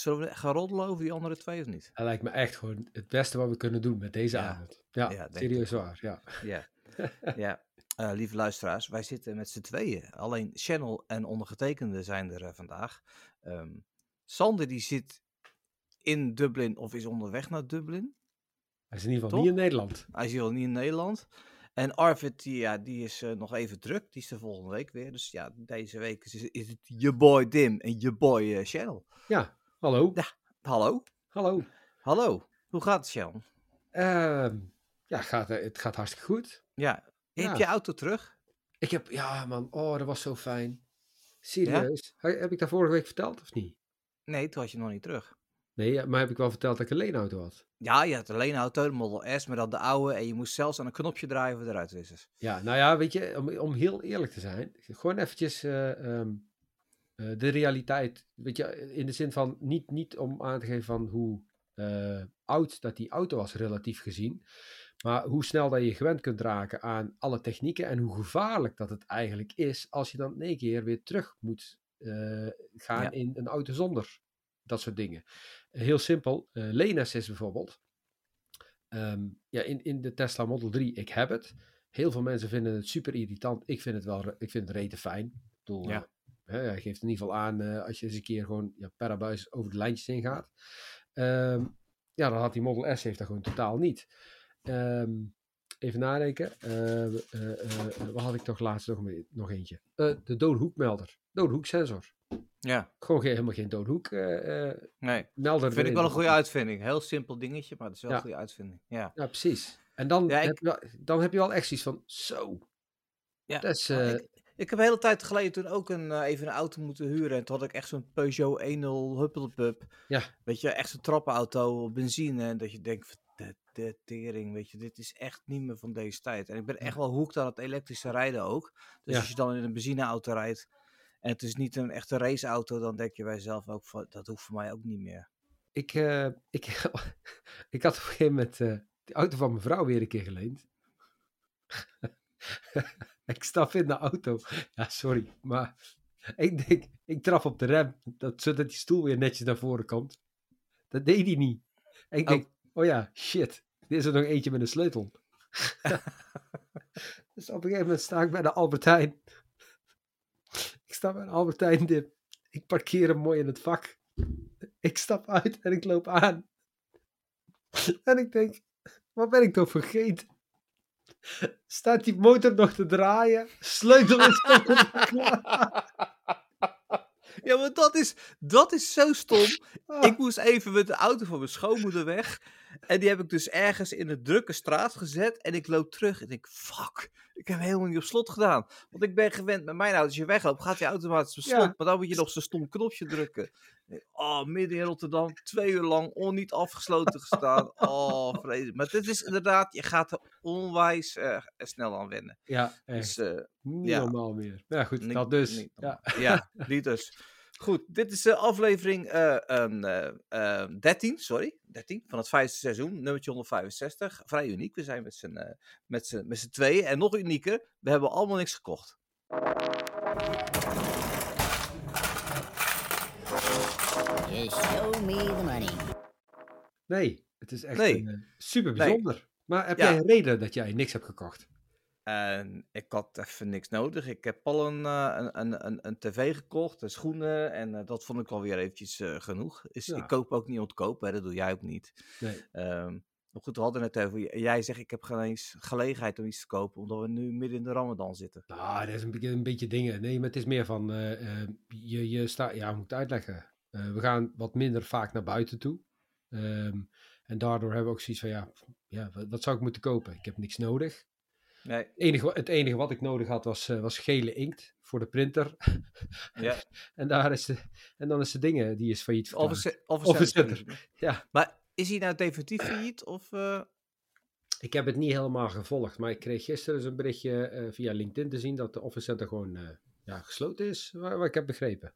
zullen we gaan roddelen over die andere twee of niet? Dat lijkt me echt gewoon het beste wat we kunnen doen met deze Ja. avond. Ja, serieus waar. Ja. Ja. ja. Eh, lieve luisteraars, wij zitten met z'n tweeën. Alleen Channel en ondergetekende zijn er eh, vandaag. Ehm, Sander die zit in Dublin of is onderweg naar Dublin. Hij is in ieder geval Toch? niet in Nederland. Hij is hier niet in Nederland. En Arvid, die, ja, die is eh, nog even druk. Die is de volgende week weer. Dus ja, deze week is, is het je boy Dim en je boy Channel. Ja, hallo. Ja. Hallo? Hallo. Hallo. Hoe gaat het, Channel? Ehm, ja, gaat, het gaat hartstikke goed. Ja. Hebt je auto terug? Ik heb, ja man, oh, dat was zo fijn. Serieus. He- Heb ik dat vorige week verteld of niet? Nee, toen had je nog niet terug. Nee, maar heb ik wel verteld dat ik een leenauto had? Ja, je had een auto, de Model S, maar dan de oude. En je moest zelfs aan een knopje draaien voor de ruitwissers. Ja, nou ja, weet je, om, om heel eerlijk te zijn, gewoon eventjes eh, ehm, eh, de realiteit, weet je, in de zin van niet, niet om aan te geven van hoe eh, oud dat die auto was relatief gezien, maar hoe snel dat je gewend kunt raken aan alle technieken en hoe gevaarlijk dat het eigenlijk is als je dan in één keer weer terug moet eh, gaan Ja. in een auto zonder dat soort dingen. Heel simpel, lane assist bijvoorbeeld. Ehm, ja, in, in de Tesla Model 3, ik heb het. Heel veel mensen vinden het super irritant. Ik vind het wel, ik vind het rete fijn. Ik bedoel, Ja. Hè, hij geeft in ieder geval aan eh, als je eens een keer gewoon ja, per abuis over de lijntjes heen gaat. Ehm, ja, dan had die Model S heeft dat gewoon totaal niet. Ehm, even nadenken. Eh, eh, eh, wat had ik toch laatst nog, mee- nog eentje? De doodhoekmelder. Doodhoeksensor. Ja, Gewoon geen, helemaal geen doodhoek eh, nee. melder. Dat vind ik wel een goede uitvinding. Heel simpel dingetje, maar het is wel Ja. een goede uitvinding. Ja. Ja, precies. En dan, Ja, ik- heb, je wel, dan heb je wel echt zoiets van, zo, ja. dat is... Ik, ik heb een hele tijd geleden toen ook een, eh, even een auto moeten huren. En toen had ik echt zo'n Peugeot 10 Huppelpup. Ja. Weet je, echt zo'n trappenauto, benzine. En dat je denkt, van, de, de tering, weet je, dit is echt niet meer van deze tijd. En ik ben echt wel hoekt aan het elektrische rijden ook. Dus Ja. als je dan in een benzineauto rijdt en het is niet een echte raceauto, dan denk je bij jezelf ook van, dat hoeft voor mij ook niet meer. ik, eh, ik, ik had op een gegeven moment eh de auto van mijn vrouw weer een keer geleend. ik stap in de auto. Ja, sorry, maar ik denk, ik trap op de rem, dat, zodat die stoel weer netjes naar voren komt. Dat deed hij niet. En ik Oh. denk, oh ja, shit, er is er nog eentje met een sleutel. dus op een gegeven moment sta ik bij de Albertijn. Ik sta bij de Albertijn dip. Ik parkeer hem mooi in het vak. Ik stap uit en ik loop aan. En ik denk, wat ben ik toch vergeten? Staat die motor nog te draaien? Sleutel is Ja, maar dat is, dat is zo stom. Ah. Ik moest even met de auto van mijn schoonmoeder weg. En die heb ik dus ergens in een drukke straat gezet. En ik loop terug en ik, fuck, ik heb helemaal niet op slot gedaan. Want ik ben gewend met mijn auto, als je wegloopt, gaat hij automatisch op slot. Ja. Maar dan moet je nog zo'n stom knopje drukken. Oh, midden in Rotterdam, twee uur lang on niet afgesloten gestaan. Oh, vreselijk. Maar dit is inderdaad, je gaat er onwijs eh, snel aan wennen. Ja, echt. Dus eh, Niet ja. normaal meer. Ja, goed, Niet- dat dus. niet ja. ja, die dus. Goed, dit is de aflevering eh, ehm, eh, ehm, 13, sorry, 13 van het vijfde seizoen, nummertje 165. Vrij uniek, we zijn met z'n eh, met z'n- met z'n tweeën. En nog unieker, we hebben allemaal niks gekocht. You show me the money. Nee, het is echt Nee. een, eh, super Nee. bijzonder. Maar heb Ja. jij een reden dat jij niks hebt gekocht? En ik had even niks nodig. Ik heb al een, eh, een, een, een, een tv gekocht, en schoenen. En eh, dat vond ik alweer eventjes eh, genoeg. Ja. Ik koop ook niet om te kopen, hè, dat doe jij ook niet. Nee. Ehm, maar goed, we hadden het over. Jij zegt, ik heb geen eens gelegenheid om iets te kopen, omdat we nu midden in de Ramadan zitten. Nou, dat is een, beetje- een beetje dingen. Nee, maar het is meer van, je, je staat, ja, moet uitleggen? We gaan wat minder vaak naar buiten toe. Ehm, en daardoor hebben we ook zoiets van, ja, ja wat, wat zou ik moeten kopen? Ik heb niks nodig. Nee, Het enige, het enige wat ik nodig had was, eh, was gele inkt voor de printer. ja. en, daar is de, en dan is de dingen, die is failliet verklaard. Office. Ja, Maar is hij nou definitief failliet? Of, eh, ik heb het niet helemaal gevolgd, maar ik kreeg gisteren eens een berichtje eh, via LinkedIn te zien dat de Office Center gewoon ja, gesloten is, wat, wat ik heb begrepen.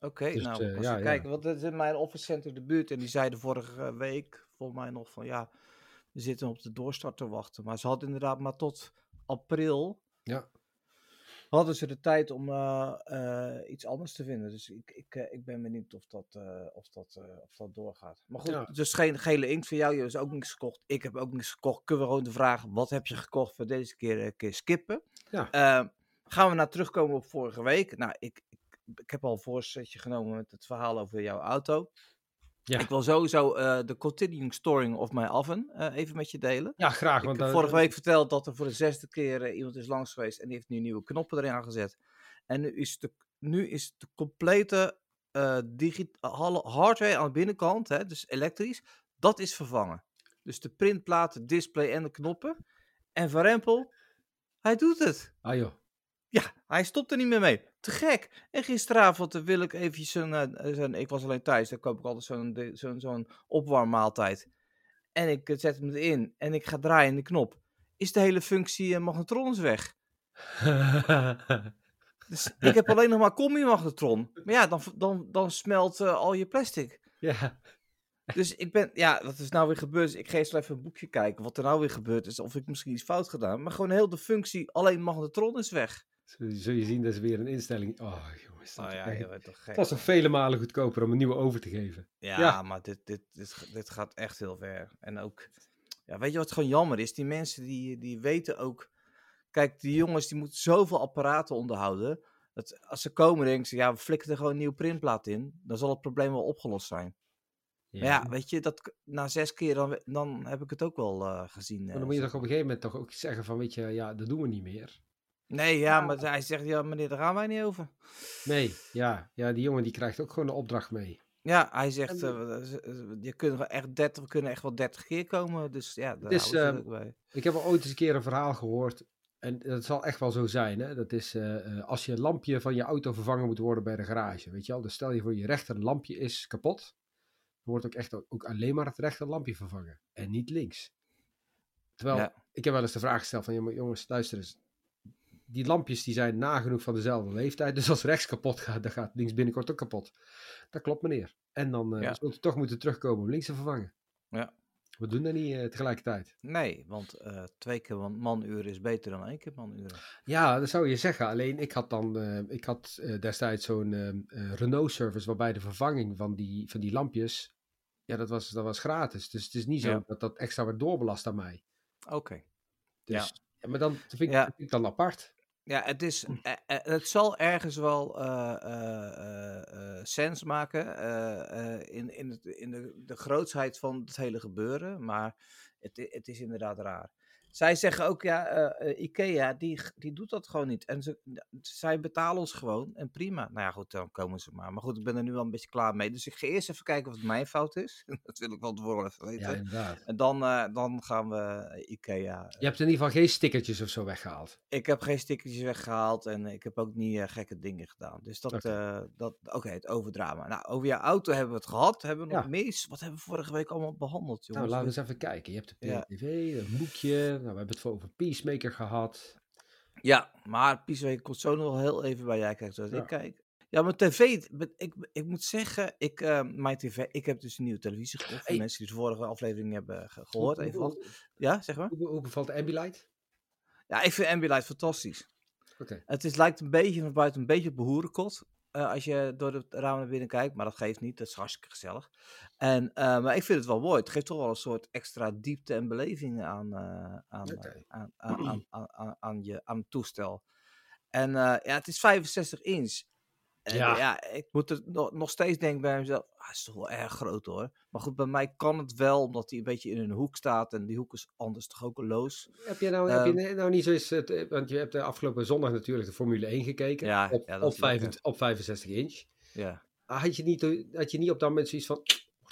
Oké, Dus, nou, als ja, kijken, want dat is in mijn office center de buurt. En die zeiden vorige week, volgens mij nog van ja, we zitten op de doorstart te wachten. Maar ze hadden inderdaad maar tot april. Ja. hadden ze de tijd om eh, eh, iets anders te vinden. Dus ik, ik, eh, ik ben benieuwd of dat, of, dat, of dat doorgaat. Maar goed, Ja. dus geen gele inkt voor jou. Je hebt ook niks gekocht. Ik heb ook niks gekocht. Kunnen we gewoon de vraag, wat heb je gekocht voor deze keer, eh, keer skippen? Ja. Eh, gaan we naar terugkomen op vorige week. Nou, ik, ik, ik heb al een voorzetje genomen met het verhaal over jouw auto. Ja. Ik wil sowieso eh, de continuing storing of mijn oven eh, even met je delen. Ja, graag. Ik Want heb dan- vorige week verteld dat er voor de zesde keer eh, iemand is langs geweest en die heeft nu nieuwe knoppen erin aangezet. En nu is de, nu is de complete eh, digitale hardware aan de binnenkant, hè, dus elektrisch, dat is vervangen. Dus de printplaat, het display en de knoppen. En Van Rempel, hij doet het. Ah joh. Ja, hij stopt er niet meer mee. Te gek. En gisteravond eh, wil ik eventjes een, eh, zo'n, ik was alleen thuis, dan koop ik altijd zo'n, zo'n, zo'n opwarmmaaltijd. En ik eh, zet hem erin en ik ga draaien in de knop. Is de hele functie eh, magnetrons weg. Dus ik heb alleen nog maar combi-magnetron. Maar ja, dan, dan, dan smelt eh, al je plastic. ja. Dus ik ben, ja, wat is nou weer gebeurd? Ik ga eens even een boekje kijken wat er nou weer gebeurd is. Of ik misschien iets fout gedaan. Maar gewoon heel de functie, alleen magnetron is weg. Zul je- zien, dat is weer een instelling. Oh jongens. Dat, Oh is ja, echt- toch gek. dat is toch vele malen goedkoper om een nieuwe over te geven. Ja, Ja. maar dit, dit, dit, dit gaat echt heel ver. En ook, ja, weet je wat gewoon jammer is? Die mensen die, die weten ook. Kijk, die jongens die moeten zoveel apparaten onderhouden. Dat als ze komen, denken ze, ja, we flikken er gewoon een nieuwe printplaat in. Dan zal het probleem wel opgelost zijn. Maar ja, weet je, dat, na zes keer dan, dan heb ik het ook wel eh, gezien. Maar eh, dan moet je toch op een gegeven moment toch ook zeggen van, weet je, ja, dat doen we niet meer. Nee, ja, maar hij zegt, ja, meneer, daar gaan wij niet over. Nee, ja, ja, die jongen die krijgt ook gewoon een opdracht mee. Ja, hij zegt, eh, je kunt wel echt 30, we kunnen echt wel 30 keer komen. Dus ja, daar Dus, houden ze ehm, ook bij. Ik heb al ooit eens een keer een verhaal gehoord. En dat zal echt wel zo zijn. Hè? Dat is eh, eh, als je lampje van je auto vervangen moet worden bij de garage. Weet je wel? Dus stel je voor je rechter lampje is kapot. Dan wordt ook echt ook alleen maar het rechter lampje vervangen. En niet links. Terwijl, Ja. ik heb wel eens de vraag gesteld van jongens, luister eens. Die lampjes die zijn nagenoeg van dezelfde leeftijd. Dus als rechts kapot gaat, dan gaat links binnenkort ook kapot. Dat klopt meneer. En dan eh Ja. zult u toch moeten terugkomen om links te vervangen. Ja. We doen dat niet eh, tegelijkertijd. Nee, want eh, twee keer man- manuren is beter dan één keer manuren. Ja, dat zou je zeggen. Alleen ik had dan, ik had destijds zo'n Renault-service waarbij de vervanging van die, van die lampjes, ja, dat was, dat was gratis. Dus het is niet zo Ja. dat dat extra werd doorbelast aan mij. Oké. Dus, ja. maar dan vind ik, Ja. dat vind ik dan apart. Ja, het, is, eh, eh, het zal ergens wel eh, sens maken in, in, het, in de, de grootsheid van het hele gebeuren, maar het, het is inderdaad raar. Zij zeggen ook, ja, eh, eh, Ikea, die, die doet dat gewoon niet. En ze, zij betalen ons gewoon en prima. Nou ja, goed, dan komen ze maar. Maar goed, ik ben er nu wel een beetje klaar mee. Dus ik ga eerst even kijken of het mijn fout is. dat wil ik van tevoren even weten. Ja, inderdaad. En dan, eh, dan gaan we Ikea Je hebt in ieder geval geen stickertjes of zo weggehaald. ik heb geen stickertjes weggehaald en ik heb ook niet gekke dingen gedaan. Dus dat, eh, dat oké, het overdrama. Nou, over jouw auto hebben we het gehad. Hebben we nog Ja. meer? Wat hebben we vorige week allemaal behandeld, Nou, laten we eens even kijken. Je hebt de Ja. PTV, een boekje. Nou, we hebben het over Peacemaker gehad. Ja, maar Piesweek komt zo nog heel even bij jij kijkt zoals Ja. ik kijk. Ja, mijn tv, ik, ik, ik moet zeggen, ik, eh, mijn tv, ik heb dus een nieuwe televisie gekocht. Voor Hey. mensen die de vorige aflevering hebben ge- gehoord. Hoe- Even hoe. Ja, zeg maar. hoe, hoe bevalt Ambilight? Ja, ik vind Ambilight fantastisch. Oké. Het is, lijkt een beetje van buiten een beetje op behoerenkot. Eh, als je door het raam naar binnen kijkt. Maar dat geeft niet. Dat is hartstikke gezellig. En, eh, maar ik vind het wel mooi. Het geeft toch wel een soort extra diepte en beleving aan, eh, aan, aan, aan, aan, aan, aan, aan je, aan het toestel. En ja, het is 65 inch. En, Ja. ja. ik moet er nog, nog steeds denken bij mezelf. Ah, het is toch wel erg groot hoor. Maar goed, bij mij kan het wel, omdat hij een beetje in een hoek staat. En die hoek is anders toch ook loos. Heb je nou, heb Ehm. je nou niet zo eens, het, eh, want je hebt de afgelopen zondag natuurlijk de Formule 1 gekeken. Ja, op, ja, op, is lekker. 65, op 65 inch. Ja. Ah, Had je niet, had je niet op dat moment zoiets van,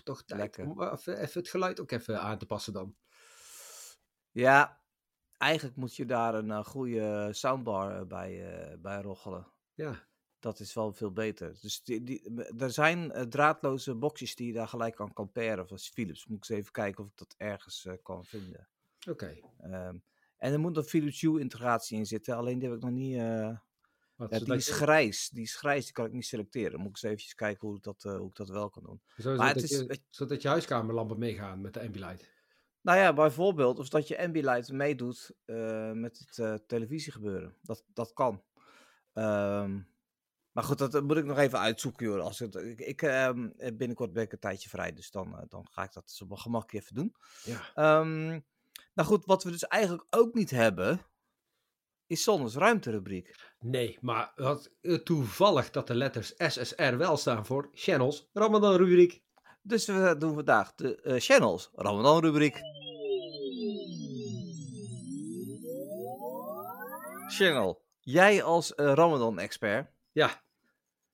toch tijd Lekker. om even, even het geluid ook even aan te passen dan? Ja, eigenlijk moet je daar een eh, goede soundbar eh, bij, eh, bij roggelen. Ja, Dat is wel veel beter. Dus die, die, er zijn eh, draadloze boxjes die je daar gelijk aan kan pairen. Van Philips. Moet ik eens even kijken of ik dat ergens eh, kan vinden. oké. Ehm, en er moet een Philips Hue integratie in zitten. Alleen die heb ik nog niet. eh, Wat, ja, die is grijs. Die is grijs, die kan ik niet selecteren. Dan moet ik eens eventjes kijken hoe ik dat, hoe ik dat wel kan doen. maar zodat, het is- je, zodat je huiskamerlampen meegaan met de Ambilight. Nou ja, bijvoorbeeld, of dat je Ambilight meedoet met het eh, televisiegebeuren. Dat, dat kan. Ehm, maar goed, dat eh, moet ik nog even uitzoeken, joh. Als het, ik, ik, ehm, eh, binnenkort ben ik een tijdje vrij, dus dan, eh, dan ga ik dat zo op mijn gemak even doen. Ja. Ehm, nou goed, wat we dus eigenlijk ook niet hebben, is Zonnes ruimterubriek. Nee, maar wat eh, toevallig dat de letters SSR wel staan voor Channels Ramadan rubriek. Dus we doen vandaag de eh, Channels Ramadan rubriek. Channel, jij als eh, Ramadan expert, Ja,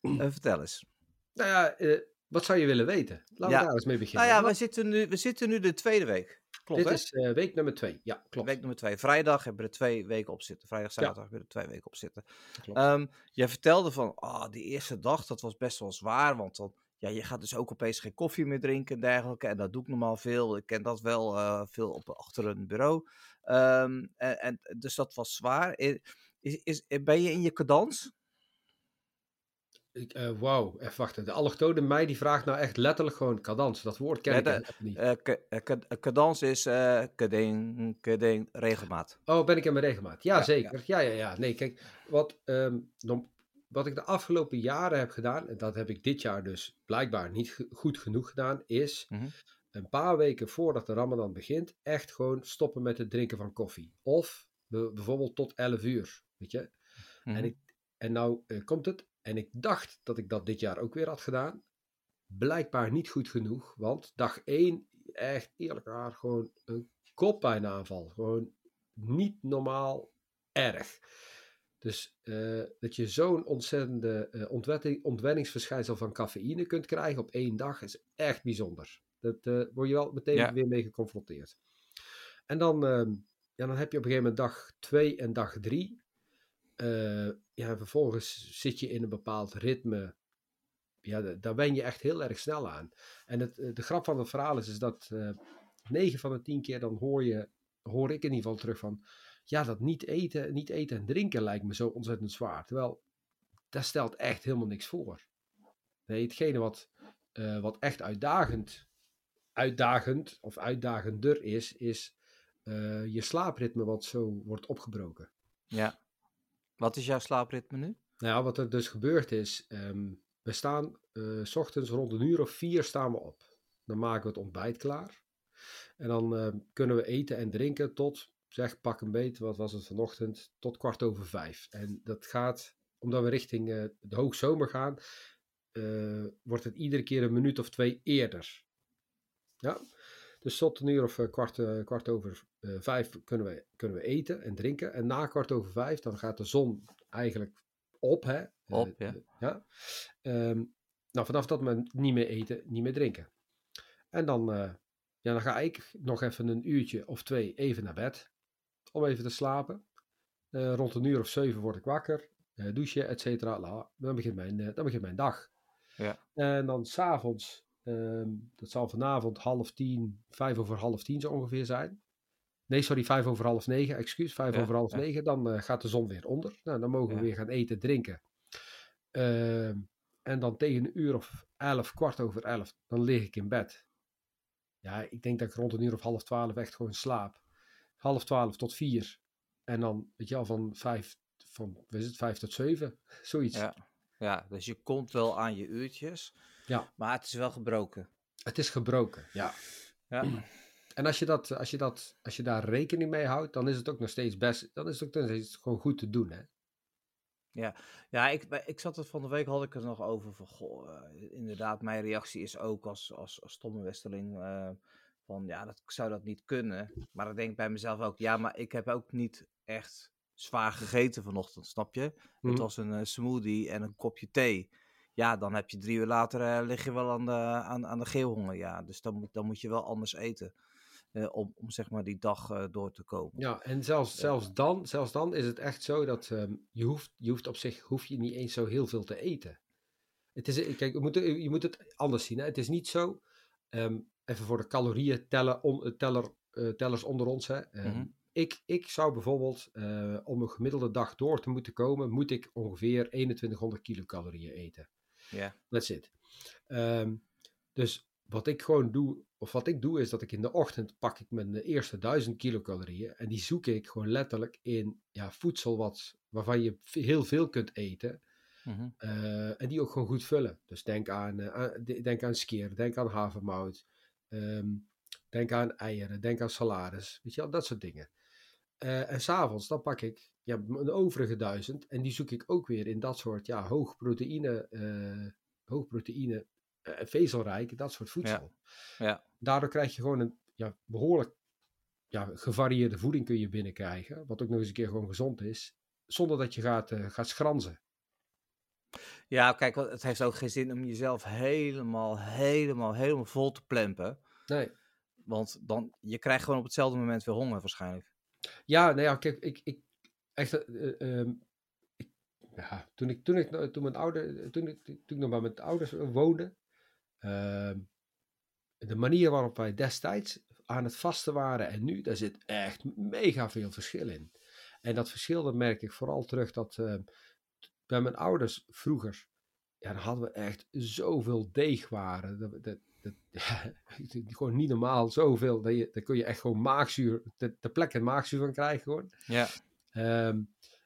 vertel eens. nou ja, eh, wat zou je willen weten? Laten Ja. we daar eens mee beginnen. Nou ja, we zitten nu, we zitten nu de tweede week. Klopt, Dit hè? is eh, week nummer twee. Ja, klopt. Week nummer twee. Vrijdag hebben we er twee weken op zitten. Vrijdag, zaterdag hebben we er twee weken op zitten. Ehm, jij vertelde van, ah, die eerste dag, dat was best wel zwaar. Want dan, ja, je gaat dus ook opeens geen koffie meer drinken en dergelijke. En dat doe ik normaal veel. Ik ken dat wel eh, veel op, achter een bureau. Ehm, en, en, dus dat was zwaar. Is, is, ben je in je cadans? Ik, eh, Wauw, even wachten. De allochtone mij die vraagt nou echt letterlijk gewoon cadans. Dat woord ken Ja, ik de- niet. Eh, ka- eh, eh, cadans is eh kading, kading, regelmaat. Oh, ben ik in mijn regelmaat? Ja, Ja, zeker. Ja. ja, ja, Nee, kijk, wat, ehm, wat ik de afgelopen jaren heb gedaan, en dat heb ik dit jaar dus blijkbaar niet goed genoeg gedaan, is Mhm. een paar weken voordat de Ramadan begint, echt gewoon stoppen met het drinken van koffie. Of be- bijvoorbeeld tot 11 uur, weet je. Mhm. En, ik, en nou eh, komt het, en ik dacht dat ik dat dit jaar ook weer had gedaan. Blijkbaar niet goed genoeg, want dag 1, echt eerlijk waar, gewoon een koppijnaanval. Gewoon niet normaal erg. Dus eh, dat je zo'n ontzettende ontwetting- ontwenningsverschijnsel van cafeïne kunt krijgen op één dag is echt bijzonder. Dat eh, word je wel meteen Ja. weer mee geconfronteerd. En dan, ja, dan heb je op een gegeven moment dag 2 en dag 3. Ja, en vervolgens zit je in een bepaald ritme. Ja, da- daar wen je echt heel erg snel aan. En het, eh, de grap van het verhaal is, is dat eh 9 van de 10 keer dan hoor, je, hoor ik in ieder geval terug van... Ja, dat niet eten, niet eten en drinken lijkt me zo ontzettend zwaar. Terwijl, dat stelt echt helemaal niks voor. Nee, hetgene wat, wat echt uitdagend, uitdagend of uitdagender is, is je slaapritme wat zo wordt opgebroken. Ja. Wat is jouw slaapritme nu? Nou wat er dus gebeurd is, ehm, we staan eh, s ochtends rond een uur of vier staan we op. Dan maken we het ontbijt klaar. En dan ehm, kunnen we eten en drinken tot, zeg pak een beet, wat was het vanochtend, tot kwart over vijf. En dat gaat, omdat we richting eh, de hoogzomer gaan, eh, wordt het iedere keer een minuut of twee eerder. Ja, dus tot een uur of eh, kwart, eh, kwart over eh, vijf kunnen we, kunnen we eten en drinken. En na kwart over vijf, dan gaat de zon eigenlijk op. Hè? Op, ja. eh, ja. Ehm, nou, vanaf dat moment niet meer eten, niet meer drinken. En dan, ja, dan ga ik nog even een uurtje of twee even naar bed. Om even te slapen. Rond een uur of zeven word ik wakker. eh, douchen, et cetera. La, Dan, begint mijn, dan begint mijn dag. Ja. En dan s'avonds, ehm dat zal vanavond half tien, vijf over half tien zo ongeveer zijn. Nee, sorry, vijf over half negen, excuus, vijf Ja, over half ja. negen. Dan eh, gaat de zon weer onder. Nou, dan mogen we weer gaan eten, drinken. Ehm, en dan tegen een uur of elf, kwart over elf, dan lig ik in bed. Ja, ik denk dat ik rond een uur of half twaalf echt gewoon slaap. Half twaalf tot vier. En dan, weet je al, van vijf, van, is het, vijf tot zeven, zoiets. Ja. Ja, dus je komt wel aan je uurtjes. Ja. Maar het is wel gebroken. Het is gebroken, ja. Ja. En als je, dat, als, je dat, als je daar rekening mee houdt, dan is het ook nog steeds best, dan is het ook nog steeds gewoon goed te doen, hè. Ja, ik, ik zat er van de week, had ik er nog over van, goh, eh, inderdaad, mijn reactie is ook als, als, als stomme westeling, eh, van ja, dat, ik zou dat niet kunnen. Maar dan denk ik bij mezelf ook, ja, maar ik heb ook niet echt zwaar gegeten vanochtend, snap je? Mhm. Het was een eh, smoothie en een kopje thee. Ja, dan heb je drie uur later, eh, lig je wel aan de, aan, aan de geelhonger, ja. Dus dan moet, dan moet je wel anders eten, eh, om, om zeg maar die dag eh, door te komen. Ja, en zelfs, zelfs, dan, zelfs dan is het echt zo dat ehm, je, hoeft, je hoeft op zich hoef je niet eens zo heel veel te eten. Het is, kijk, je moet, je moet het anders zien. Hè? Het is niet zo, ehm, even voor de calorieën tellen, on, teller, tellers onder ons. Hè? Ehm, Mhm. ik, ik zou bijvoorbeeld, om een gemiddelde dag door te moeten komen, moet ik ongeveer 2100 kilocalorieën eten. Ja, That's it. Ehm, dus wat ik gewoon doe, of wat ik doe, is dat ik in de ochtend pak ik mijn eerste 1000 kilocalorieën. En die zoek ik gewoon letterlijk in ja, voedsel wat, waarvan je heel veel kunt eten. Mhm. eh, en die ook gewoon goed vullen. Dus denk aan, de- denk aan skeer, denk aan havermout. ehm, denk aan eieren, denk aan salades. Weet je wel, dat soort dingen. Eh, en s'avonds dan pak ik ja, een overige duizend. En die zoek ik ook weer in dat soort ja, hoog proteïne, eh, hoog proteïne eh, vezelrijk, dat soort voedsel. Ja. Daardoor krijg je gewoon een ja, behoorlijk ja, gevarieerde voeding kun je binnenkrijgen. Wat ook nog eens een keer gewoon gezond is. Zonder dat je gaat, gaat schranzen. Ja, kijk, het heeft ook geen zin om jezelf helemaal, helemaal, helemaal vol te plempen. Nee. Want dan, je krijgt gewoon op hetzelfde moment weer honger waarschijnlijk. Ja, nou ja, kijk, ik, ik echt, eh, eh, ehm, ja, toen ik, toen ik, toen mijn ouder, toen ik, toen ik nog bij mijn ouders woonde, ehm, de manier waarop wij destijds aan het vasten waren en nu, daar zit echt mega veel verschil in. En dat verschil, dat merk ik vooral terug dat ehm, bij mijn ouders vroeger, ja, dan hadden we echt zoveel deegwaren. Dat, dat, dat, gewoon niet normaal, zoveel. Dat je, daar kun je echt gewoon maagzuur, ter, ter plekke maagzuur van krijgen gewoon. Ja. Ehm,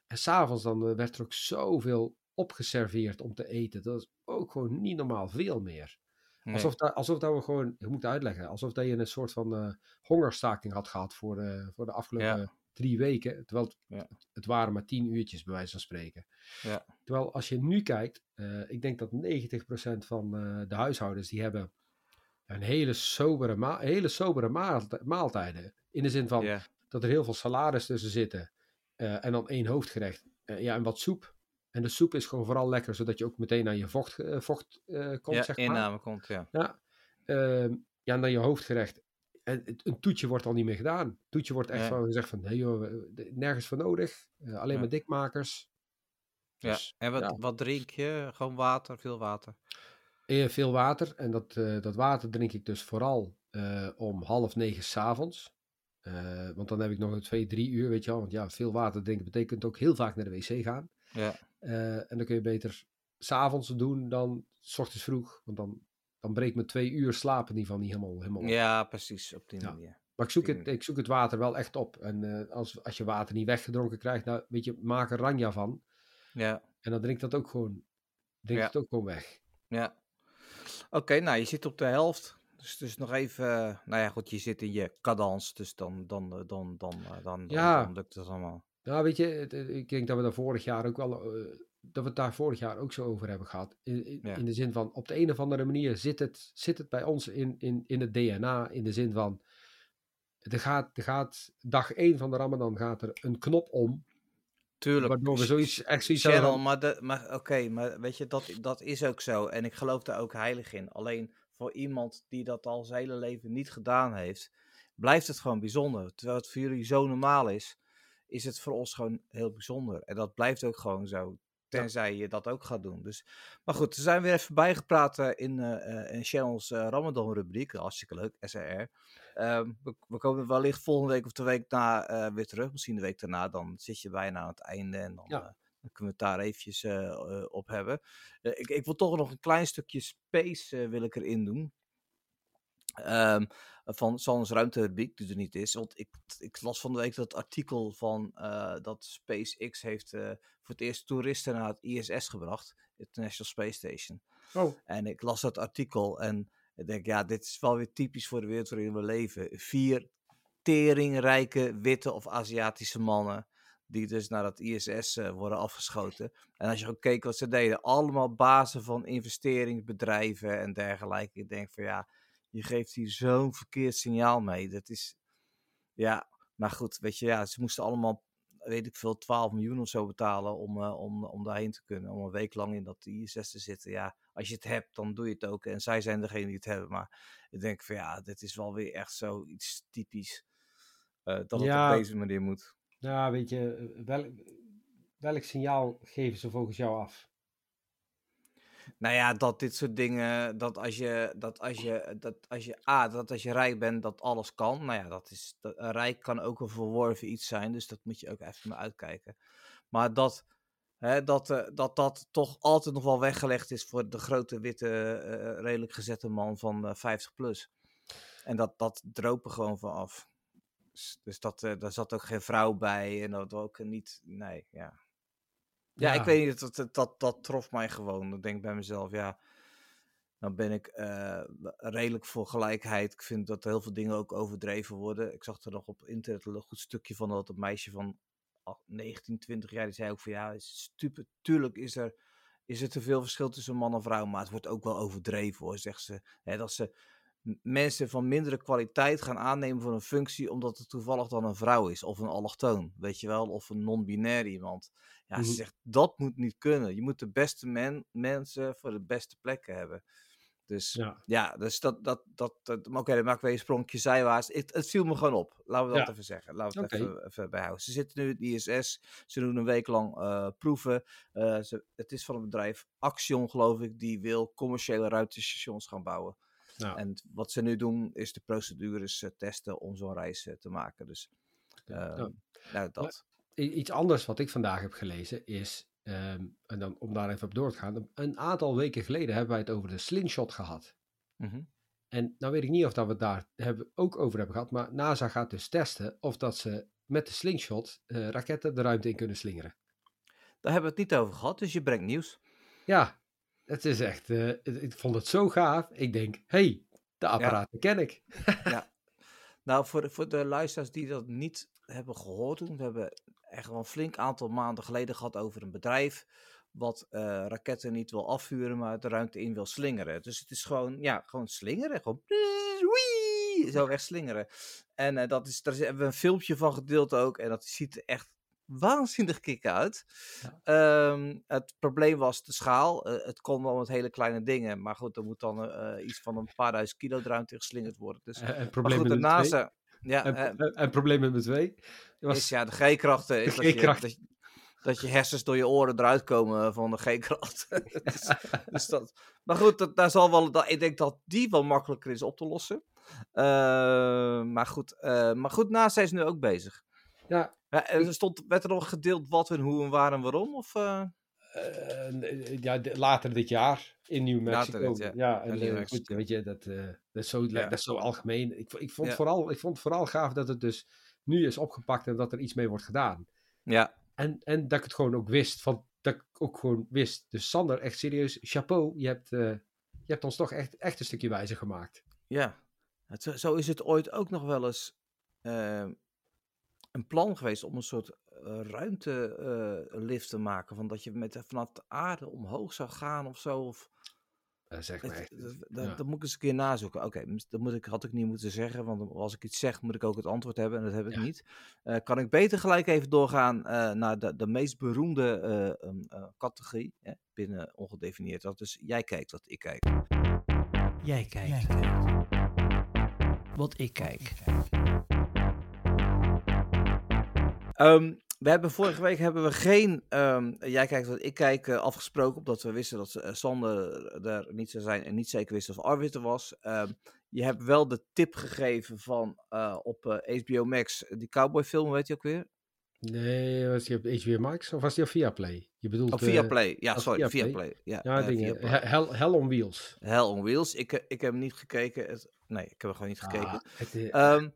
en s'avonds dan eh, werd er ook zoveel opgeserveerd om te eten. Dat is ook gewoon niet normaal veel meer. Nee. Alsof, dat, alsof dat we gewoon, ik moet uitleggen, alsof dat je een soort van eh, hongerstaking had gehad voor, de voor de afgelopen Ja. drie weken. Terwijl het, Ja. het waren maar tien uurtjes bij wijze van spreken. Ja. Terwijl als je nu kijkt, eh, ik denk dat 90% van eh, de huishoudens die hebben een hele sobere, ma hele sobere maalti- maaltijden. In de zin van dat er heel veel salades tussen zitten. eh, en dan één hoofdgerecht. Eh, ja, en wat soep. En de soep is gewoon vooral lekker, zodat je ook meteen aan je vocht, eh, vocht komt, ja, zeg maar. inname komt, ja. Ja, ehm, ja, dan je hoofdgerecht. En het- een toetje wordt al niet meer gedaan. Een toetje wordt echt Ja. van gezegd van, nee joh, nergens voor nodig. Alleen Ja. maar dikmakers. ja. Dus, En wat, ja. wat drink je? Gewoon water, veel water. Eh, veel water. En dat, eh, dat water drink ik dus vooral eh, om half negen s'avonds. Eh want dan heb ik nog een twee, drie uur, weet je wel. Want ja, veel water drinken betekent ook heel vaak naar de wc gaan. Ja. En dan kun je beter s'avonds doen dan s ochtends vroeg. Want dan, dan breekt mijn twee uur slaap in ieder geval niet helemaal, helemaal op. ja, precies, op die Ja. manier. Maar ik zoek, het, ik zoek het water wel echt op. En als, als je water niet weggedronken krijgt, nou, weet je, maak er ranja van. Ja, En dan drink dat ook gewoon, drink Ja. het ook gewoon weg. ja. Oké, nou, je zit op de helft. Dus, dus nog even, eh, nou ja, goed, je zit in je cadans, dus dan, dan, eh, dan, dan, eh, dan, dan, Ja. dan lukt het allemaal. Nou, weet je, het- ik denk dat we daar vorig jaar ook wel, dat we het daar vorig jaar ook zo over hebben gehad. In, in, Ja. in de zin van, op de een of andere manier zit het, zit het bij ons in, in, in het DNA. In de zin van, er gaat, er gaat dag 1 van de Ramadan gaat er een knop om. Tuurlijk. Waardoor we zoiets, echt zoiets Cheryl, maar, de, maar oké, maar weet je, dat, dat is ook zo. En ik geloof daar ook heilig in. Alleen voor iemand die dat al zijn hele leven niet gedaan heeft, blijft het gewoon bijzonder. Terwijl het voor jullie zo normaal is, is het voor ons gewoon heel bijzonder. En dat blijft ook gewoon zo. Tenzij je dat ook gaat doen. Dus, maar goed, we zijn weer even bijgepraat eh, in, eh, in Channels eh, Ramadan rubriek. Hartstikke leuk, SRR. Ehm, we, we komen wellicht volgende week of de week na eh, weer terug. Misschien de week daarna. Dan zit je bijna aan het einde. En dan, Ja. eh, dan kunnen we het daar eventjes eh, op hebben. Ik, ik wil toch nog een klein stukje space wil ik erin doen. Ehm, van Sans ruimterubriek, die er niet is. Want ik, ik las van de week dat artikel van dat SpaceX heeft voor het eerst toeristen naar het ISS gebracht. International Space Station. Oh, En ik las dat artikel en ik denk, ja, dit is wel weer typisch voor de wereld waarin we leven. Vier teringrijke witte of Aziatische mannen die dus naar het ISS eh, worden afgeschoten. En als je ook keek wat ze deden, allemaal bazen van investeringsbedrijven en dergelijke. Ik denk van ja, je geeft hier zo'n verkeerd signaal mee. Dat is, ja, maar goed, weet je, ja, ze moesten allemaal, weet ik veel, 12 miljoen of zo betalen om, eh, om, om daarheen te kunnen. Om een week lang in dat ISS te zitten. Ja, als je het hebt, dan doe je het ook. En zij zijn degene die het hebben. Maar ik denk van ja, dit is wel weer echt zoiets typisch. eh, dat het Ja. op deze manier moet. nou weet je, welk, welk signaal geven ze volgens jou af? Nou ja, dat dit soort dingen, dat als je, dat als je, dat als je, A, dat als je rijk bent, dat alles kan. Nou ja, dat is, dat, rijk kan ook een verworven iets zijn, dus dat moet je ook even naar uitkijken. Maar dat, Hè, dat, eh, dat dat toch altijd nog wel weggelegd is voor de grote witte, eh, redelijk gezette man van eh, 50 plus. En dat, dat droop er gewoon van af. Dus, dus dat, eh, daar zat ook geen vrouw bij en dat ook niet, nee, ja. Ja, ik weet niet, dat, dat, dat, dat trof mij gewoon. Ik denk bij mezelf, ja, dan ben ik eh, redelijk voor gelijkheid. Ik vind dat er heel veel dingen ook overdreven worden. Ik zag er nog op internet een goed stukje van dat een meisje van 19, 20 jaar, die zei ook van ja, is. Tuurlijk is er, is er te veel verschil tussen man en vrouw, maar het wordt ook wel overdreven hoor, zegt ze. Hè, dat ze mensen van mindere kwaliteit gaan aannemen voor een functie omdat het toevallig dan een vrouw is of een allochtoon, weet je wel, of een non-binair iemand. Ja, ze Mhm. zegt dat moet niet kunnen. Je moet de beste men, mensen voor de beste plekken hebben. Dus Ja. ja, dus dat, dat, dat, dat oké, dan maak ik weer een sprongje zijwaarts. Het, het viel me gewoon op. Laten we dat Ja. even zeggen. Laten we het even, even bijhouden. Ze zitten nu in het ISS. Ze doen een week lang eh, proeven. Eh, ze, het is van het bedrijf Axion, geloof ik. Die wil commerciële ruimtestations gaan bouwen. Nou, En wat ze nu doen, is de procedures eh, testen om zo'n reis te maken. Dus Ja. ehm, nou, dat. I- Iets anders wat ik vandaag heb gelezen is, ehm, en dan om daar even op door te gaan, een- aantal weken geleden hebben wij het over de slingshot gehad. Mhm. En nou weet ik niet of dat we het daar hebben, ook over hebben gehad, maar NASA gaat dus testen of dat ze met de slingshot eh, raketten de ruimte in kunnen slingeren. Daar hebben we het niet over gehad, dus je brengt nieuws. Ja, het is echt, eh, ik vond het zo gaaf. Ik denk, hey, de apparaten ken ik. Nou, voor de, voor de luisteraars die dat niet hebben gehoord, toen, we hebben echt wel een flink aantal maanden geleden gehad over een bedrijf wat eh, raketten niet wil afvuren, maar de ruimte in wil slingeren. Dus het is gewoon, ja, gewoon slingeren. Gewoon wii, zo echt slingeren. En eh, dat is, daar hebben we een filmpje van gedeeld ook. En dat ziet er echt waanzinnig kick uit. Ja. Ehm, het probleem was de schaal. Eh, het kon wel met hele kleine dingen. Maar goed, er moet dan iets van een paar duizend kilo de ruimte in geslingerd worden. Dus, Eh, En maar probleem goed, de. NASA... Ja, En, eh, en, en probleem met de twee. was- is ja, de G-krachten. Is De dat, je, G-kracht. dat, je, dat je hersens door je oren eruit komen van de G-kracht. dus, dus dat, maar goed, dat, daar zal wel, dat, ik denk dat die wel makkelijker is op te lossen. Eh, maar, goed, eh, maar goed, NASA is nu ook bezig. ja, Ja, en er stond, werd er nog gedeeld wat en hoe en waar en waarom? Of, eh? Eh, ja, later dit jaar in New Mexico. dit ja, in en New eh, Mexico. goed, weet je, dat, dat, is zo, Ja. dat is zo algemeen. Ik, ik, vond Ja. vooral, ik vond vooral gaaf dat het dus nu is opgepakt en dat er iets mee wordt gedaan. ja, En, en dat ik het gewoon ook wist. Van, dat ik ook gewoon wist. Dus Sander, echt serieus, chapeau. Je hebt, je hebt ons toch echt, echt een stukje wijzer gemaakt. ja. Het, zo- zo is het ooit ook nog wel eens een plan geweest om een soort eh, ruimtelift te maken. Van dat je met, vanaf de aarde omhoog zou gaan of zo. Of, Dat zeg maar echt. dat, dat, ja. dat moet ik eens een keer nazoeken. Oké, dat moet ik, had ik niet moeten zeggen, want als ik iets zeg, moet ik ook het antwoord hebben en dat heb ik Ja. niet. Eh, kan ik beter gelijk even doorgaan eh, naar de, de meest beroemde eh, um, eh, categorie hè, binnen ongedefinieerd. Dat is jij kijkt wat ik kijk. Jij kijkt. Wat ik kijk. Ehm, we hebben vorige week hebben we geen ehm, jij kijkt wat ik kijk eh, afgesproken, omdat we wisten dat eh, Sander er niet zou zijn en niet zeker wist of Arvid er was. Ehm, je hebt wel de tip gegeven van eh, op HBO Max die cowboyfilm, weet je ook weer? Nee, was die op HBO Max of was die op Viaplay? Je bedoelt... Op eh, Viaplay, ja, sorry, Viaplay? Viaplay. Ja, ja, dingen. Hell, Hell on Wheels. Hell on Wheels. Ik, ik heb hem niet gekeken. Nee, ik heb hem gewoon niet gekeken. Ah, het, eh, Ehm,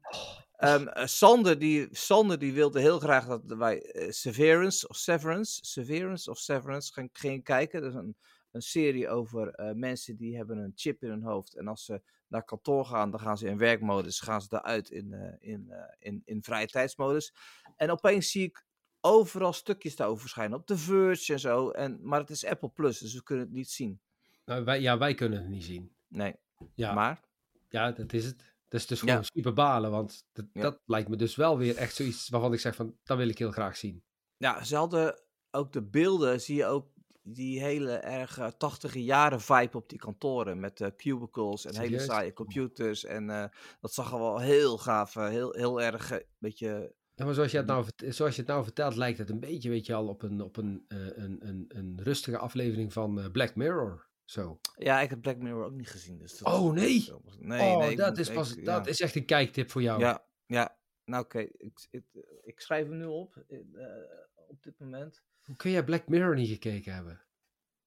ehm, eh, Sander, die, Sander die wilde heel graag dat wij eh, Severance of Severance, Severance of Severance gaan, gingen kijken. Dat is een, een serie over eh, mensen die hebben een chip in hun hoofd. En als ze naar kantoor gaan, dan gaan ze in werkmodus, gaan ze daaruit in, in, in, in vrije tijdsmodus. En opeens zie ik overal stukjes daarover verschijnen, op The Verge en zo. En, maar het is Apple Plus, dus we kunnen het niet zien. nou, wij, ja, wij kunnen het niet zien. Nee, Ja, maar... ja dat is het. Dat is dus Ja. gewoon super balen, want dat, Ja. dat lijkt me dus wel weer echt zoiets waarvan ik zeg van, dat wil ik heel graag zien. Ja, ze hadden ook de beelden, zie je ook die hele erg tachtige jaren vibe op die kantoren. Met eh, cubicles en hele saaie computers. En eh, dat zag er wel heel gaaf, eh, heel, heel erg, een beetje... Ja, maar zoals je, het nou, zoals je het nou vertelt, lijkt het een beetje, weet je al, op een, op een, eh, een, een, een rustige aflevering van eh, Black Mirror. Zo. Ja, ik heb Black Mirror ook niet gezien. Dus dat Oh, is- nee? Nee, oh, nee. dat, moet- is ik- pas, ja. dat is echt een kijktip voor jou. Ja, ja. Nou oké, ik, ik, ik schrijf hem nu op, eh, op dit moment. Hoe kun je Black Mirror niet gekeken hebben?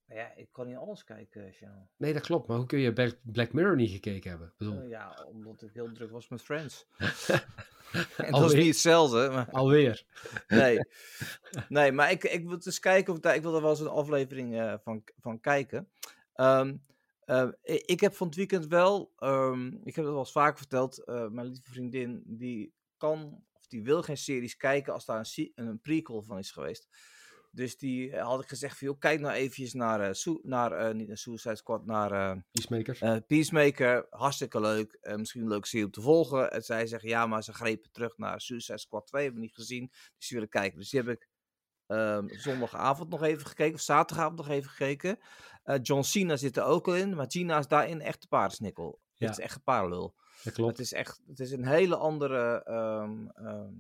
Nou ja, ik kan niet alles kijken, Jean. Nee, dat klopt. Maar hoe kun je Black, Mirror niet gekeken hebben? Bedoel, Eh, ja, omdat ik heel druk was met Friends. En dat is niet hetzelfde, maar... Alweer. Nee, nee maar ik, ik wil dus kijken of ik daar, ik wil er wel eens een aflevering eh, van, van kijken. Ehm, eh, ik, heb van het weekend wel, ehm, ik heb het wel eens vaker verteld, eh, mijn lieve vriendin, die kan, of die wil geen series kijken als daar een, een prequel van is geweest. Dus die eh, had ik gezegd van, joh, kijk nou eventjes naar, Su- naar niet naar Suicide Squad, naar Peacemaker. Peacemaker, hartstikke leuk. misschien een leuke serie om te volgen. En zij zeggen ja, maar ze grepen terug naar Suicide Squad 2. Hebben we niet gezien. Dus die willen kijken. Dus die heb ik ehm, zondagavond nog even gekeken. Of zaterdagavond nog even gekeken. Eh, John Cena zit er ook al in. Maar Gina is daarin echt een paardensnikkel. Ja. Het is echt een paardenlul. dat klopt. Het is echt het is een hele andere... ehm, ehm,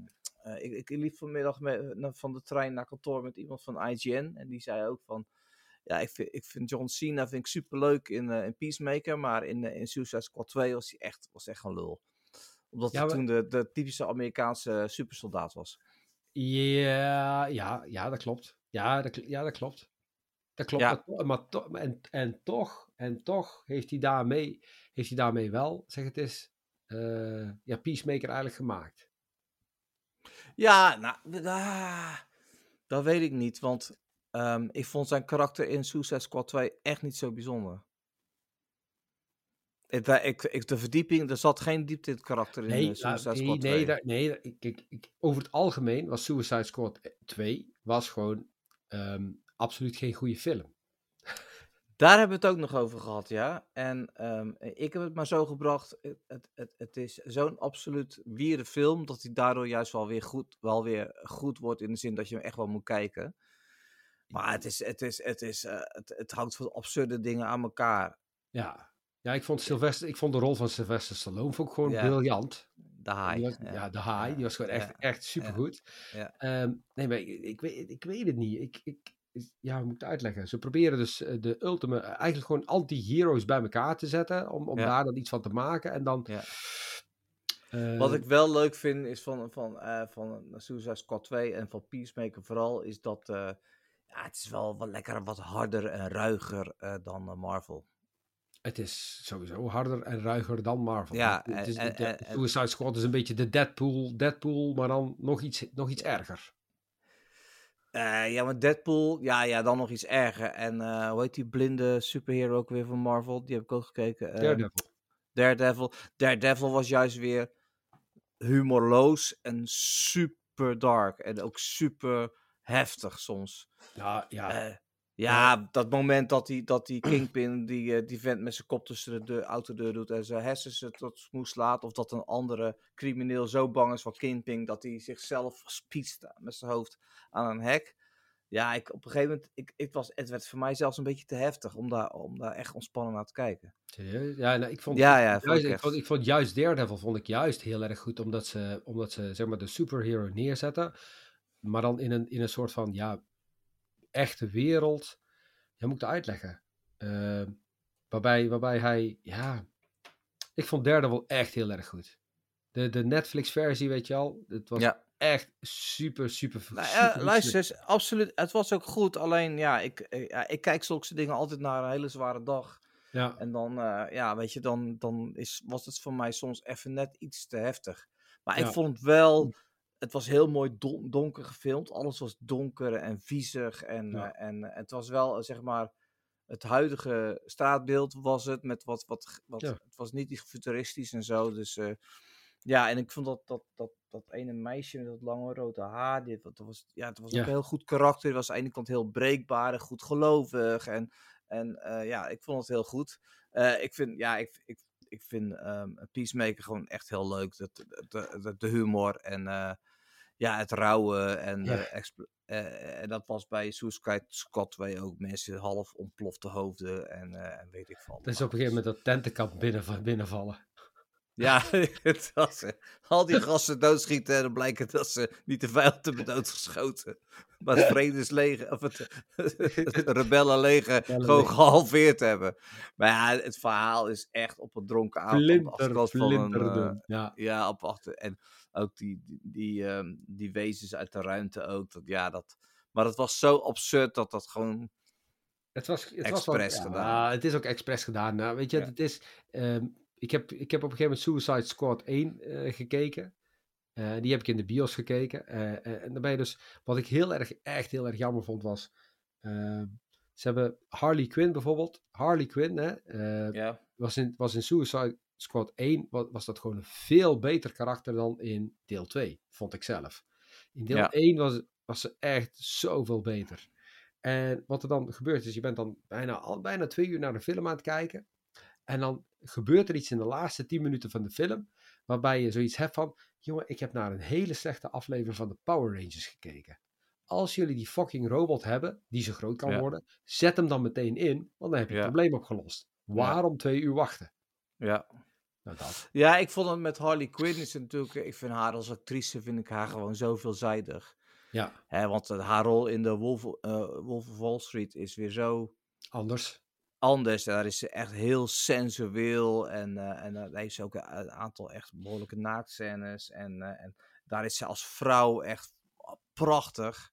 eh, ik, ik liep vanmiddag met, na- van de trein naar kantoor met iemand van IGN. En die zei ook van... Ja, ik vind, ik vind John Cena vind ik superleuk in, eh, in Peacemaker. Maar in, eh, in Suicide Squad 2 was hij echt, was echt een lul. Omdat Ja, hij maar- toen de, de typische Amerikaanse supersoldaat was. Ja, ja, ja, dat klopt. Ja, dat, ja, dat klopt. Dat klopt. Ja. Maar, to- maar to- en, en toch, en toch heeft hij daarmee, heeft hij daarmee wel, zeg het is, eh, ja, Peacemaker eigenlijk gemaakt. Ja, nou, ah, dat weet ik niet. Want ehm, ik vond zijn karakter in Suicide Squad 2 echt niet zo bijzonder. Ik, ik, ik, de verdieping, er zat geen diepte in het karakter in Nee, eh, Suicide nou, nee, Squad 2. nee, nee ik- over het algemeen was Suicide Squad 2 was gewoon ehm, absoluut geen goede film. Daar hebben we het ook nog over gehad, ja. En ehm, ik heb het maar zo gebracht. Het, het, het, is zo'n absoluut wierde film. dat hij daardoor juist wel weer, goed, wel weer goed wordt. in de zin dat je hem echt wel moet kijken. Maar het, is, het, is, het, is, eh, het, het hangt van absurde dingen aan elkaar. Ja, ja ik, vond Sylvester, ik vond de rol van Sylvester Stallone vond ik gewoon Ja. briljant. De haai. Was- ja. de haai, die was gewoon echt, ja, echt supergoed. ja. Ehm, nee, maar ik, ik, weet, ik weet het niet. Ik, ik, ja, hoe moet ik het uitleggen? Ze proberen dus eh, de ultieme, eh, eigenlijk gewoon anti-heroes bij elkaar te zetten, om, om Ja. daar dan iets van te maken. En dan... Ja. eh, Wat ik wel leuk vind is van, van, van Suicide Squad 2 en van Peacemaker vooral, is dat ja, het is wel wat lekker wat harder en ruiger dan Marvel. Het is sowieso harder en ruiger dan Marvel. Ja, het is, de- en- Suicide Squad is een beetje de Deadpool, Deadpool maar dan nog iets, nog iets erger. Eh, ja, maar Deadpool, ja, ja, dan nog iets erger. En eh, hoe heet die blinde superhero ook weer van Marvel? Die heb ik ook gekeken. Eh, Daredevil. Daredevil. Daredevil was juist weer humorloos en super dark. En ook super heftig soms. Ja, ja. Eh, ja, dat moment dat die, dat die Kingpin, die, eh, die vent met zijn kop tussen de deur, autodeur doet en zijn hersens tot smoes laat. Of dat een andere crimineel zo bang is voor Kingpin dat hij zichzelf spietst met zijn hoofd aan een hek. Ja, ik, op een gegeven moment, ik, ik was, het werd voor mij zelfs een beetje te heftig om daar, om daar echt ontspannen naar te kijken. Serieus? Ja, nou, ik vond, Ja, ja, vond juist, ik vond, ik vond juist Daredevil vond ik juist heel erg goed, omdat ze, omdat ze zeg maar de superhero neerzetten, maar dan in een, in een soort van, ja, echte wereld. Ja, moet ik uitleggen? Eh, waarbij, waarbij hij, ja, ik vond Daredevil echt heel erg goed. De, de Netflix-versie, weet je al, het was Ja. echt super, super, Nou, super luister eens, absoluut, het was ook goed. Alleen, ja, ik, ja, ik kijk zulke dingen altijd naar een hele zware dag. Ja, En dan, eh, ja, weet je, dan, dan is, was het voor mij soms even net iets te heftig. Maar ik vond wel, het was heel mooi don- donker gefilmd. Alles was donker en viezig. En, Ja. eh, en eh, het was wel, eh, zeg maar, het huidige straatbeeld was het. Met wat, wat, wat Ja. Het was niet die futuristisch en zo. Dus ja, en ik vond dat, dat, dat, dat ene meisje met dat lange rode haar, die, dat was, ja, het was ook een heel goed karakter. Die was aan de ene kant heel breekbaar en goed gelovig. En, en ja, ik vond het heel goed. Ik vind, ja, ik, ik, ik vind ehm, Peacemaker gewoon echt heel leuk. De, de, de, de humor en ja, het rouwen en, Ja. de expl- eh, en dat was bij Suicide Squad 2 ook. Mensen half ontplofte hoofden en, eh, en weet ik van. dat is op een gegeven moment dat tentenkamp binnen, binnenvallen. Ja, het was, eh, al die gasten doodschieten en dan blijkt dat ze niet de vijand hebben doodgeschoten. Maar het vredesleger, of het, het rebellenleger gewoon gehalveerd hebben. Maar ja, het verhaal is echt op een dronken avond. Flinter, van een, eh, flinterdun. Ja, ja, op achter. En ook die, die, die, ehm, die wezens uit de ruimte ook. Dat, ja, dat, Maar het was zo absurd dat dat gewoon... Het was, het was Expres ja, gedaan. Het is ook expres gedaan. Nou, weet je, Ja. het is, ehm, ik, heb, ik heb op een gegeven moment Suicide Squad 1 eh, gekeken. Eh, die heb ik in de bios gekeken. Eh, en je dus, wat ik heel erg, echt heel erg jammer vond, was. ehm, ze hebben Harley Quinn bijvoorbeeld. Harley Quinn, hè, Ja, was, in, was in Suicide Squad 1 was, was dat gewoon een veel beter karakter dan in deel 2, vond ik zelf. In deel Ja. 1 was, was ze echt zoveel beter. En wat er dan gebeurt is, je bent dan bijna, al bijna twee uur naar de film aan het kijken. En dan gebeurt er iets in de laatste 10 minuten van de film, waarbij je zoiets hebt van, jongen, ik heb naar een hele slechte aflevering van de Power Rangers gekeken. Als jullie die fucking robot hebben, die zo groot kan Ja. worden, zet hem dan meteen in, want dan heb je Ja. het probleem opgelost. Waarom twee uur wachten? ja. Nou, dat. Ja, ik vond het met Harley Quinn is natuurlijk... Ik vind haar als actrice, vind ik haar gewoon zo veelzijdig. Ja, Hè, want eh, haar rol in de Wolf, eh, Wolf of Wall Street is weer zo anders. anders. Daar is ze echt heel sensueel. En, eh, en daar heeft ze ook een, een aantal echt behoorlijke naaktscènes. En, en daar is ze als vrouw echt prachtig.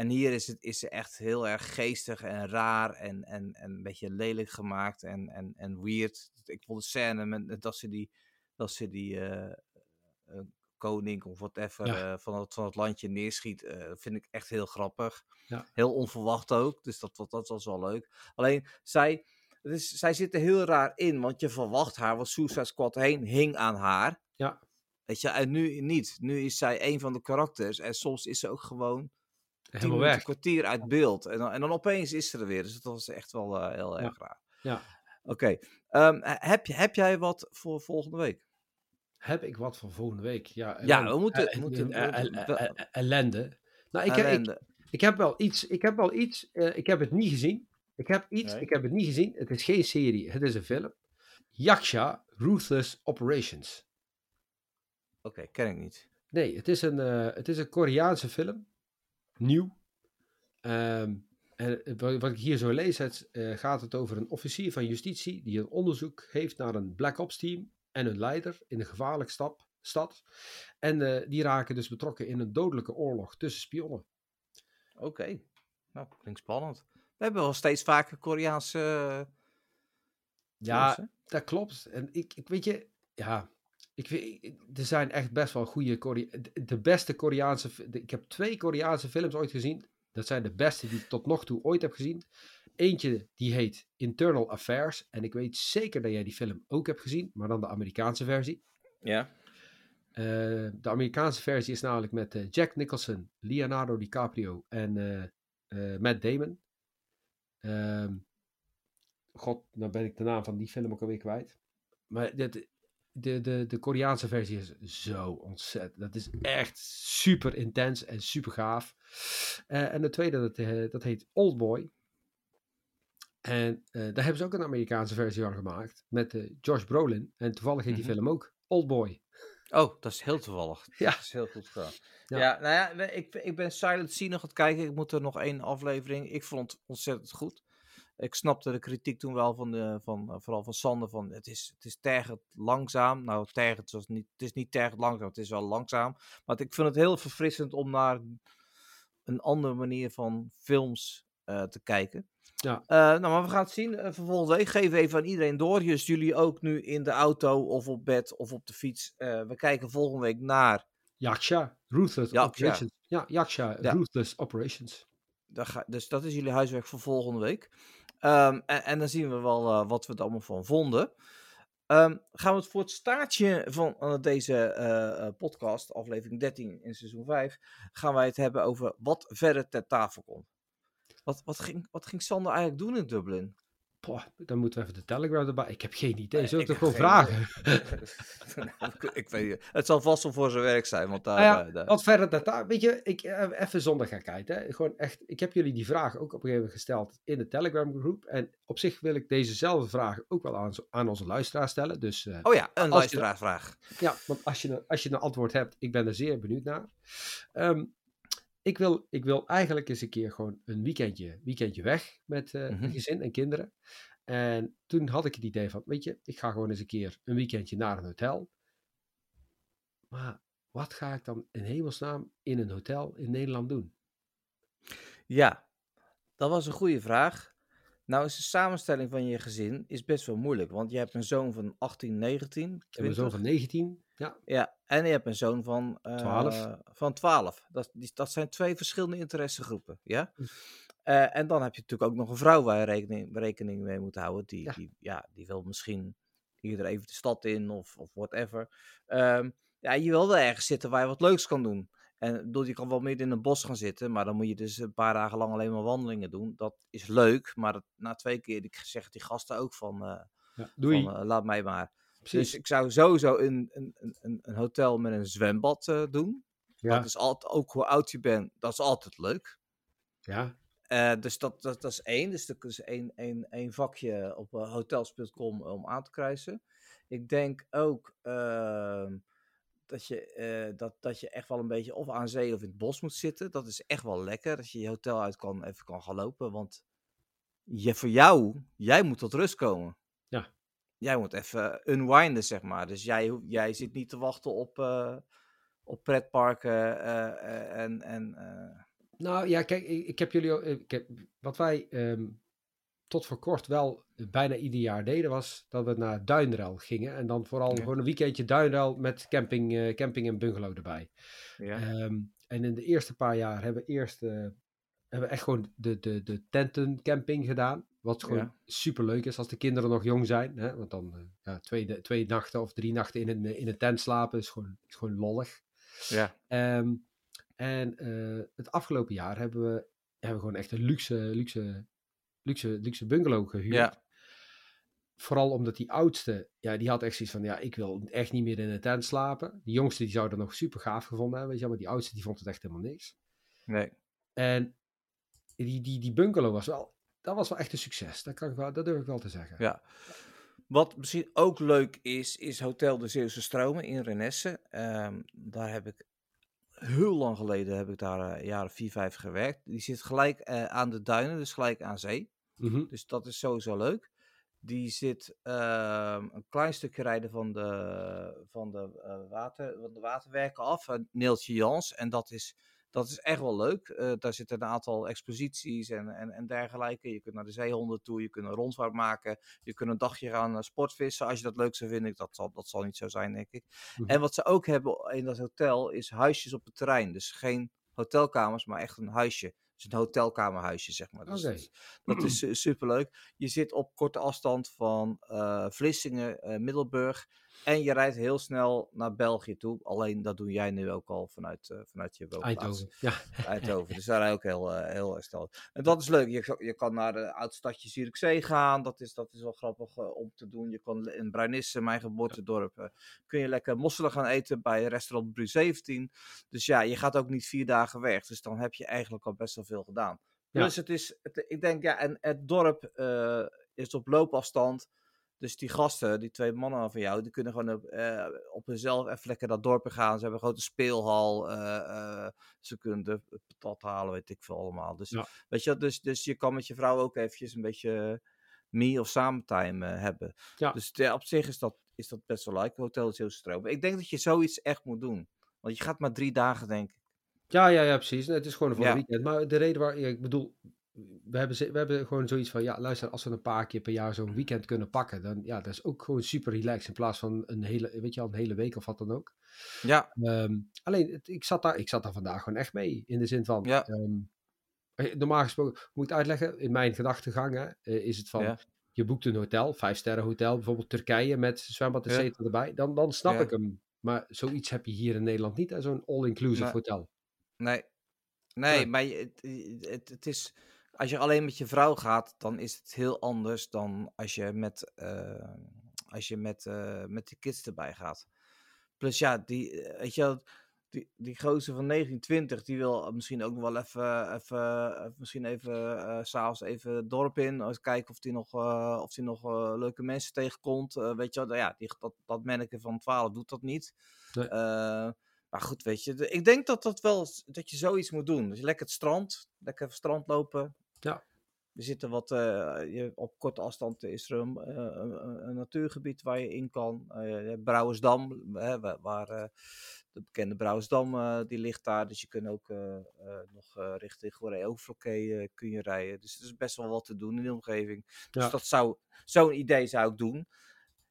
En hier is, het, is ze echt heel erg geestig en raar en, en, en een beetje lelijk gemaakt en, en, en weird. Ik vond de scène met, dat ze die, dat ze die eh, koning of whatever Ja. eh, van, het, van het landje neerschiet, eh, vind ik echt heel grappig. Ja. Heel onverwacht ook, dus dat, dat, dat was wel leuk. Alleen, zij, is, zij zit er heel raar in, want je verwacht haar, want Suicide Squad heen hing aan haar. Ja. Weet je, en nu niet. Nu is zij een van de karakters en soms is ze ook gewoon Helemaal weg. kwartier uit beeld. En dan, en dan opeens is ze er weer. Dus dat was echt wel eh, heel Ja. erg raar. Ja. Oké. Ehm, he- heb, je- heb jij wat voor volgende week? Heb ik wat voor volgende week? Ja, Ja, we moeten- Eh, moeten- eh, Ellende. Nou, ik heb, ik, heb wel iets. Ik heb wel iets. ik heb het niet gezien. Ik heb iets. Nee. Ik heb het niet gezien. Het is geen serie. Het is een film. Yaksha Ruthless Operations. Oké, ken ik niet. Nee, het is een, het is een Koreaanse film. Nieuw. Ehm, en het- wat wat ik hier zo lees, het, eh, gaat het over een officier van justitie die een onderzoek heeft naar een Black Ops team en hun leider in een gevaarlijke stap, stad. En eh, die raken dus betrokken in een dodelijke oorlog tussen spionnen. Oké. Nou, klinkt spannend. We hebben wel steeds vaker Koreaanse... eh, Ja, films, dat klopt. En ik, ik weet je, ja, ik weet, er zijn echt best wel goede Korea de- beste Koreaanse, de- ik heb twee Koreaanse films ooit gezien. Dat zijn de beste die ik tot nog toe ooit heb gezien. Eentje die heet Internal Affairs. En ik weet zeker dat jij die film ook hebt gezien, maar dan de Amerikaanse versie. Ja. Eh, de Amerikaanse versie is namelijk met eh, Jack Nicholson, Leonardo DiCaprio en eh, Matt Damon. Ehm, God, nou ben ik de naam van die film ook alweer kwijt. Maar de, de, de, de, Koreaanse versie is zo ontzettend. Dat is echt super intens en super gaaf. Eh, en de tweede, dat, eh, dat heet Oldboy. En eh, daar hebben ze ook een Amerikaanse versie van gemaakt. Met Josh Brolin. En toevallig heet die Mhm. film ook Oldboy. Oh, dat is heel toevallig. Ja. Dat is heel goed gedaan. Ja. Ja, nou ja, ik, ik ben Silent Sea nog aan het kijken. Ik moet er nog één aflevering. Ik vond het ontzettend goed. Ik snapte de kritiek toen wel van, de, van eh, vooral van Sander, van het is, het is tergend langzaam. Nou, tergend zoals niet, het is niet tergend langzaam, het is wel langzaam. Maar ik vind het heel verfrissend om naar een andere manier van films eh, te kijken. Ja. Eh, nou, maar we gaan het zien. Uh, volgende week geven we even aan iedereen door. Dus jullie ook nu in de auto of op bed of op de fiets. We kijken volgende week naar Yaksha, Ruthless Yaksha. Operations. Ja, Yaksha, Ja. Ruthless Operations. Daar ga, dus dat is jullie huiswerk voor volgende week. Ehm, en, dan zien we wel eh, wat we er allemaal van vonden. Ehm, gaan we het voor het staartje van eh, deze eh, podcast, aflevering 13 in seizoen 5, gaan wij het hebben over wat verder ter tafel komt. Wat, wat, ging, wat ging Sander eigenlijk doen in Dublin? Poh, dan moeten we even de Telegram erbij. Ik heb geen idee. Zullen we toch gewoon vragen? ik, weet. Het zal vast wel voor zijn werk zijn, want daar... Nou ja, eh, daar- Wat verder dat daar, weet je, ik, eh, even zonder gekheid, hè. Gewoon echt, ik heb jullie die vraag ook op een gegeven moment gesteld in de Telegram groep. En op zich wil ik dezezelfde vraag ook wel aan, aan onze luisteraar stellen. Dus eh, Oh ja, een je- luisteraarsvraag. ja, want als je, als je een antwoord hebt, ik ben er zeer benieuwd naar. Ehm, ik, wil, ik wil eigenlijk eens een keer gewoon een weekendje, weekendje weg met eh Mhm. gezin en kinderen. En toen had ik het idee van, weet je, ik ga gewoon eens een keer een weekendje naar een hotel. Maar wat ga ik dan in hemelsnaam in een hotel in Nederland doen? Ja, dat was een goede vraag. Nou is de samenstelling van je gezin is best wel moeilijk, want je hebt een zoon van 18, 19, Ik heb een zoon 20. van 19. Ja, Ja, en je hebt een zoon van, eh, 12. van 12. Dat, die- dat zijn twee verschillende interessegroepen, ja? Hm. Eh, en dan heb je natuurlijk ook nog een vrouw waar je rekening, rekening mee moet houden. Die, Ja. Die, ja, die wil misschien eerder even de stad in of, of whatever. Ehm, ja, je wil wel ergens zitten waar je wat leuks kan doen. En bedoel, je kan wel midden in een bos gaan zitten, maar dan moet je dus een paar dagen lang alleen maar wandelingen doen. Dat is leuk, maar dat, na twee keer ik zeg die gasten ook van, eh, ja. doei. van eh, laat mij maar. Precies. Dus ik zou sowieso een, een, een- een, hotel met een zwembad eh, doen. ja, Dat is altijd, ook hoe oud je bent, dat is altijd leuk. ja, dus dat, dat, dat is één. Dus dat is één, één, één vakje op hotels.com om aan te kruisen. Ik denk ook ehm, dat, je, eh, dat, dat je echt wel een beetje of aan zee of in het bos moet zitten. Dat is echt wel lekker. Dat je je hotel uit kan, even kan gaan lopen. Want je, voor jou, jij moet tot rust komen. Ja. Jij moet even unwinden, zeg maar. Dus jij, jij zit niet te wachten op, eh, op pretparken eh, en... en Nou ja, kijk, ik, ik heb jullie. Ik heb, wat wij ehm, tot voor kort wel bijna ieder jaar deden, was dat we naar Duinruil gingen. En dan vooral Ja. gewoon een weekendje Duinruil met camping, eh, camping en bungalow erbij. ja. Ehm, en in de eerste paar jaar hebben we eerst eh, hebben we echt gewoon de, de, de tentencamping gedaan. Wat gewoon Ja. super leuk is als de kinderen nog jong zijn. Hè? Want dan eh, ja, twee, de- twee nachten of drie nachten in een, in een tent slapen is gewoon, is gewoon lollig. ja. Ehm, en het afgelopen jaar hebben we, hebben we gewoon echt een luxe, luxe, luxe, luxe bungalow gehuurd. Ja. Vooral omdat die oudste, ja, die had echt zoiets van, ja, ik wil echt niet meer in een tent slapen. Die jongste, die zou dat nog super gaaf gevonden hebben, weet je maar die oudste, die vond het echt helemaal niks. Nee. En die, die, die bungalow was wel, dat was wel echt een succes. Dat, kan ik wel, dat durf ik wel te zeggen. Ja. Wat misschien ook leuk is, is Hotel de Zeeuwse Stromen in Renesse. Ehm, daar heb ik heel lang geleden, heb ik daar eh, jaren 4, 5 gewerkt. Die zit gelijk eh, aan de duinen, dus gelijk aan zee. Mhm. Dus dat is sowieso leuk. Die zit ehm, een klein stukje rijden van de, van de, eh, water, van de waterwerken af, uh, Neeltje Jans. En dat is, dat is echt wel leuk. Eh, daar zitten een aantal exposities en, en, en dergelijke. Je kunt naar de zeehonden toe, je kunt een rondvaart maken. Je kunt een dagje gaan eh, sportvissen als je dat leuk zou vinden. Dat zal, dat zal niet zo zijn, denk ik. Mhm. En wat ze ook hebben in dat hotel is huisjes op het terrein. Dus geen hotelkamers, maar echt een huisje. Dus een hotelkamerhuisje, zeg maar. Dus dat is- dat is su- superleuk. Je zit op korte afstand van eh, Vlissingen, eh, Middelburg. En je rijdt heel snel naar België toe. Alleen dat doe jij nu ook al vanuit, eh, vanuit je woonplaats. Eindhoven. Ja. Eindhoven. Dus daar ook heel, eh, heel erg snel. En dat is leuk. Je, kan- je kan naar de oud stadje Zierikzee gaan. Dat is, dat is wel grappig eh, om te doen. Je kan in Bruinisse, mijn geboortedorp, eh, kun je lekker mosselen gaan eten bij restaurant Bru 17. Dus ja, je gaat ook niet vier dagen weg. Dus dan heb je eigenlijk al best wel veel gedaan. Ja. Plus het is, het, ik denk ja, en het dorp eh, is op loopafstand. Dus die gasten, die twee mannen van jou, die kunnen gewoon op, eh, op hunzelf even lekker dat dorp in gaan. Ze hebben een grote speelhal. eh, eh, ze kunnen de patat halen, weet ik veel allemaal. Dus, Ja. weet je, dus, dus je kan met je vrouw ook eventjes een beetje me of samentime hebben. Ja. Dus ja, op zich is dat, is dat best wel leuk. Hotel is heel stroom. Ik denk dat je zoiets echt moet doen. Want je gaat maar drie dagen, denk ik. Ja, ja, ja, precies. Het is gewoon voor een weekend. Maar de reden waar, ik bedoel, we hebben, we hebben gewoon zoiets van, ja, luister, als we een paar keer per jaar zo'n weekend kunnen pakken, dan ja, dat is ook gewoon super relaxed in plaats van een hele, weet je al, een hele week of wat dan ook. Ja, Ehm, alleen, het- ik zat, daar, ik zat daar vandaag gewoon echt mee. In de zin van, Ja. ehm, eh, normaal gesproken, moet ik het uitleggen, in mijn gedachtegang hè, eh, is het van, Ja. je boekt een hotel, vijf sterren hotel, bijvoorbeeld Turkije met zwembad et Ja. cetera erbij, dan, dan snap Ja. ik hem. Maar zoiets heb je hier in Nederland niet, zo'n all-inclusive hotel. nee. Nee, maar het, het, het is... Als je alleen met je vrouw gaat, dan is het heel anders dan als je met, eh, als je met, eh, met de kids erbij gaat. Plus ja, die, eh, weet je, die, die gozer van 1920, die wil misschien ook nog wel even, even misschien even, s s'avonds even het dorp in, eens kijken of hij nog, of die nog leuke mensen tegenkomt. Weet je wel, ja, die, dat, dat manneke van 12 doet dat niet. Nee. Maar goed, weet je, ik denk dat dat wel, dat je zoiets moet doen. Dus lekker het strand, lekker het strand lopen. Ja. er zitten wat, eh, je, op korte afstand is er een, eh, een, een natuurgebied waar je in kan. Eh, Brouwersdam, hè, waar, waar, de bekende Brouwersdam, die ligt daar. Dus je kunt ook nog richting Goree Overflokkee kun je rijden. Dus er is best wel wat te doen in de omgeving. Dus Ja. dat zou, zo'n idee zou ik doen.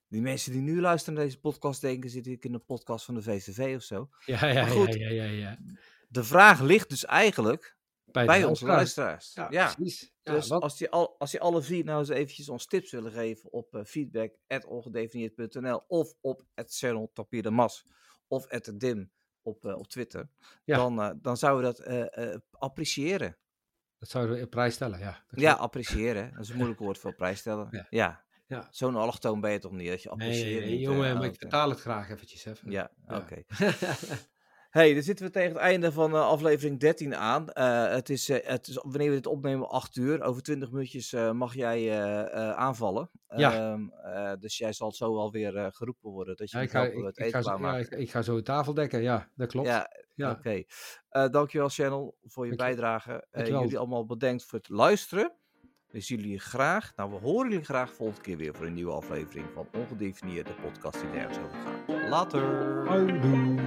Die mensen die nu luisteren naar deze podcast denken, zit ik in een podcast van de VVV of zo. Ja, ja, goed. ja, ja, ja, ja. De vraag ligt dus eigenlijk Bij, de bij onze luisteraars. Ja, Ja, precies. Ja, dus wat- als, die al, als die alle vier nou eens eventjes ons tips willen geven op uh, feedback.ongedefinieerd.nl of op het channel Tapir de Mas of het Dim op, uh, op Twitter, Ja. dan, uh, dan zouden we dat uh, appreciëren. Dat zouden we op prijs stellen, ja. Dat Ja, appreciëren. Dat is een moeilijk woord voor prijs stellen. Ja. Ja. Ja. Zo'n allochtoon ben je toch niet, dat je Nee, appreciëren nee, jongen, eh, maar ik vertaal het graag eventjes. Even. Ja, Ja. oké. Hey, dan zitten we tegen het einde van uh, aflevering 13 aan. Uh, het, is, uh, het is, wanneer we dit opnemen, 8 uur. Over 20 minuutjes mag jij aanvallen. Ja. Um, dus jij zal zo alweer geroepen worden. Dat je Ja, ik, ga, het ik, ik, eten ga zo, ja, ik, ik ga zo de tafel dekken, ja, dat klopt. Ja, Ja. oké. Okay. Dankjewel Channel voor je bijdrage. Jullie allemaal bedankt voor het luisteren. We zien jullie graag, nou we horen jullie graag volgende keer weer voor een nieuwe aflevering van Ongedefinieerde podcast die nergens over gaat. Later! Houdoe.